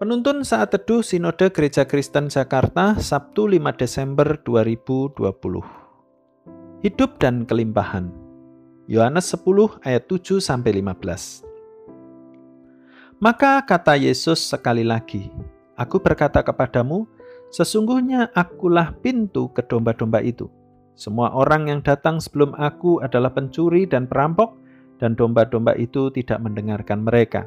Penuntun saat teduh Sinode Gereja Kristen Jakarta Sabtu 5 Desember 2020. Hidup dan kelimpahan. Yohanes 10 ayat 7 sampai 15. Maka kata Yesus sekali lagi, Aku berkata kepadamu, sesungguhnya akulah pintu ke domba-domba itu. Semua orang yang datang sebelum aku adalah pencuri dan perampok, dan domba-domba itu tidak mendengarkan mereka.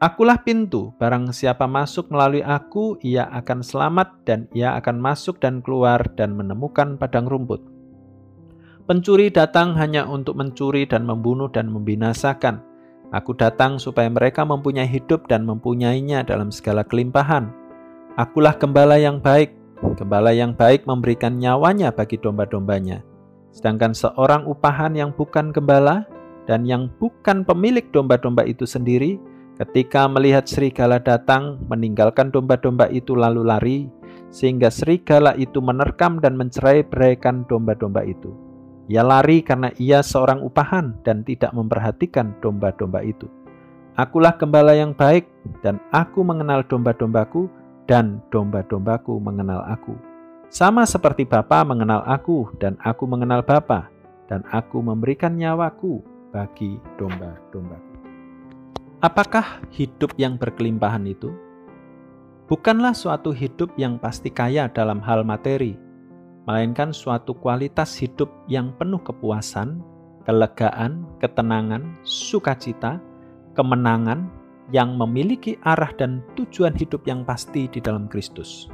Akulah pintu, barang siapa masuk melalui aku, ia akan selamat dan ia akan masuk dan keluar dan menemukan padang rumput. Pencuri datang hanya untuk mencuri dan membunuh dan membinasakan. Aku datang supaya mereka mempunyai hidup dan mempunyainya dalam segala kelimpahan. Akulah gembala yang baik. Gembala yang baik memberikan nyawanya bagi domba-dombanya. Sedangkan seorang upahan yang bukan gembala dan yang bukan pemilik domba-domba itu sendiri, Ketika melihat serigala datang, meninggalkan domba-domba itu lalu lari, sehingga serigala itu menerkam dan mencerai-beraikan domba-domba itu. Ia lari karena ia seorang upahan dan tidak memperhatikan domba-domba itu. Akulah gembala yang baik, dan aku mengenal domba-dombaku, dan domba-dombaku mengenal aku. Sama seperti Bapa mengenal aku, dan aku mengenal Bapa, dan aku memberikan nyawaku bagi domba-dombaku. Apakah hidup yang berkelimpahan itu? Bukanlah suatu hidup yang pasti kaya dalam hal materi, melainkan suatu kualitas hidup yang penuh kepuasan, kelegaan, ketenangan, sukacita, kemenangan, yang memiliki arah dan tujuan hidup yang pasti di dalam Kristus.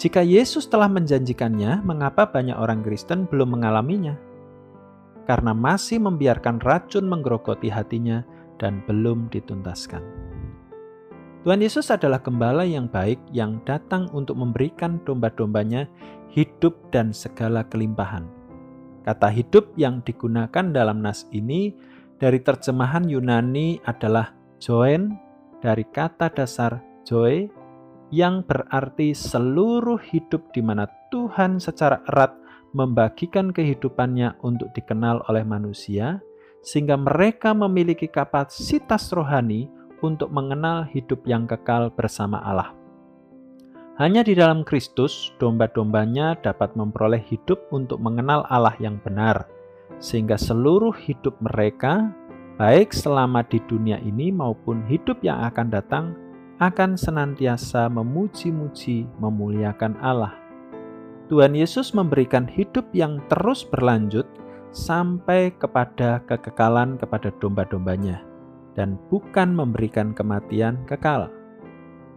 Jika Yesus telah menjanjikannya, mengapa banyak orang Kristen belum mengalaminya? Karena masih membiarkan racun menggerogoti hatinya dan belum dituntaskan. Tuhan Yesus adalah gembala yang baik yang datang untuk memberikan domba-dombanya hidup dan segala kelimpahan. Kata hidup yang digunakan dalam nas ini dari terjemahan Yunani adalah joen dari kata dasar joe yang berarti seluruh hidup di mana Tuhan secara erat membagikan kehidupannya untuk dikenal oleh manusia sehingga mereka memiliki kapasitas rohani untuk mengenal hidup yang kekal bersama Allah. Hanya di dalam Kristus, domba-dombanya dapat memperoleh hidup untuk mengenal Allah yang benar, sehingga seluruh hidup mereka, baik selama di dunia ini maupun hidup yang akan datang, akan senantiasa memuji-muji, memuliakan Allah. Tuhan Yesus memberikan hidup yang terus berlanjut sampai kepada kekekalan kepada domba-dombanya dan bukan memberikan kematian kekal.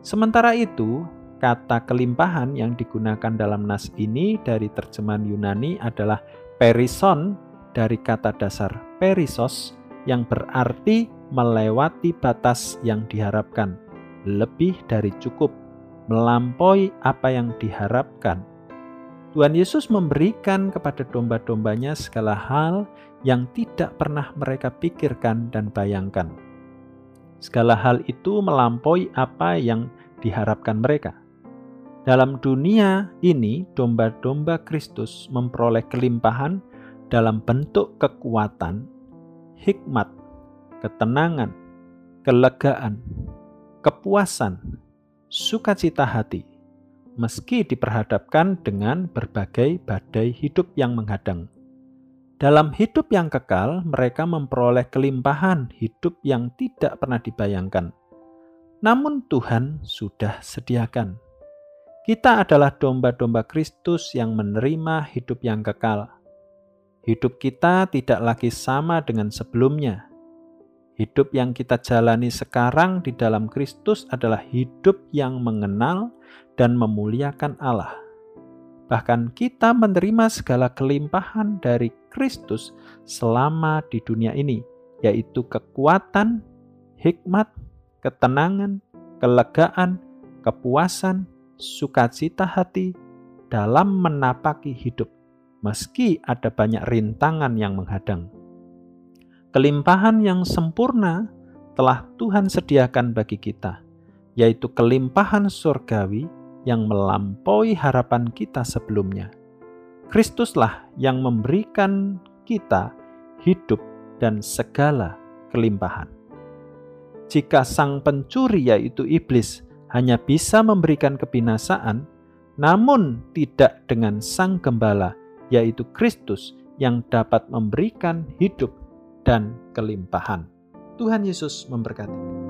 Sementara itu, kata kelimpahan yang digunakan dalam nas ini dari terjemahan Yunani adalah perison dari kata dasar perisos yang berarti melewati batas yang diharapkan, lebih dari cukup, melampaui apa yang diharapkan Tuhan Yesus memberikan kepada domba-dombanya segala hal yang tidak pernah mereka pikirkan dan bayangkan. Segala hal itu melampaui apa yang diharapkan mereka. Dalam dunia ini, domba-domba Kristus memperoleh kelimpahan dalam bentuk kekuatan, hikmat, ketenangan, kelegaan, kepuasan, sukacita hati meski diperhadapkan dengan berbagai badai hidup yang menghadang. Dalam hidup yang kekal, mereka memperoleh kelimpahan hidup yang tidak pernah dibayangkan. Namun, Tuhan sudah sediakan. Kita adalah domba-domba Kristus yang menerima hidup yang kekal. Hidup kita tidak lagi sama dengan sebelumnya. Hidup yang kita jalani sekarang di dalam Kristus adalah hidup yang mengenal dan memuliakan Allah. Bahkan kita menerima segala kelimpahan dari Kristus selama di dunia ini, yaitu kekuatan, hikmat, ketenangan, kelegaan, kepuasan, sukacita hati dalam menapaki hidup, meski ada banyak rintangan yang menghadang. Kelimpahan yang sempurna telah Tuhan sediakan bagi kita, yaitu kelimpahan surgawi yang melampaui harapan kita sebelumnya. Kristuslah yang memberikan kita hidup dan segala kelimpahan. jika sang pencuri yaitu iblis hanya bisa memberikan kebinasaan, namun tidak dengan sang gembala yaitu Kristus yang dapat memberikan hidup dan kelimpahan. Tuhan Yesus memberkati.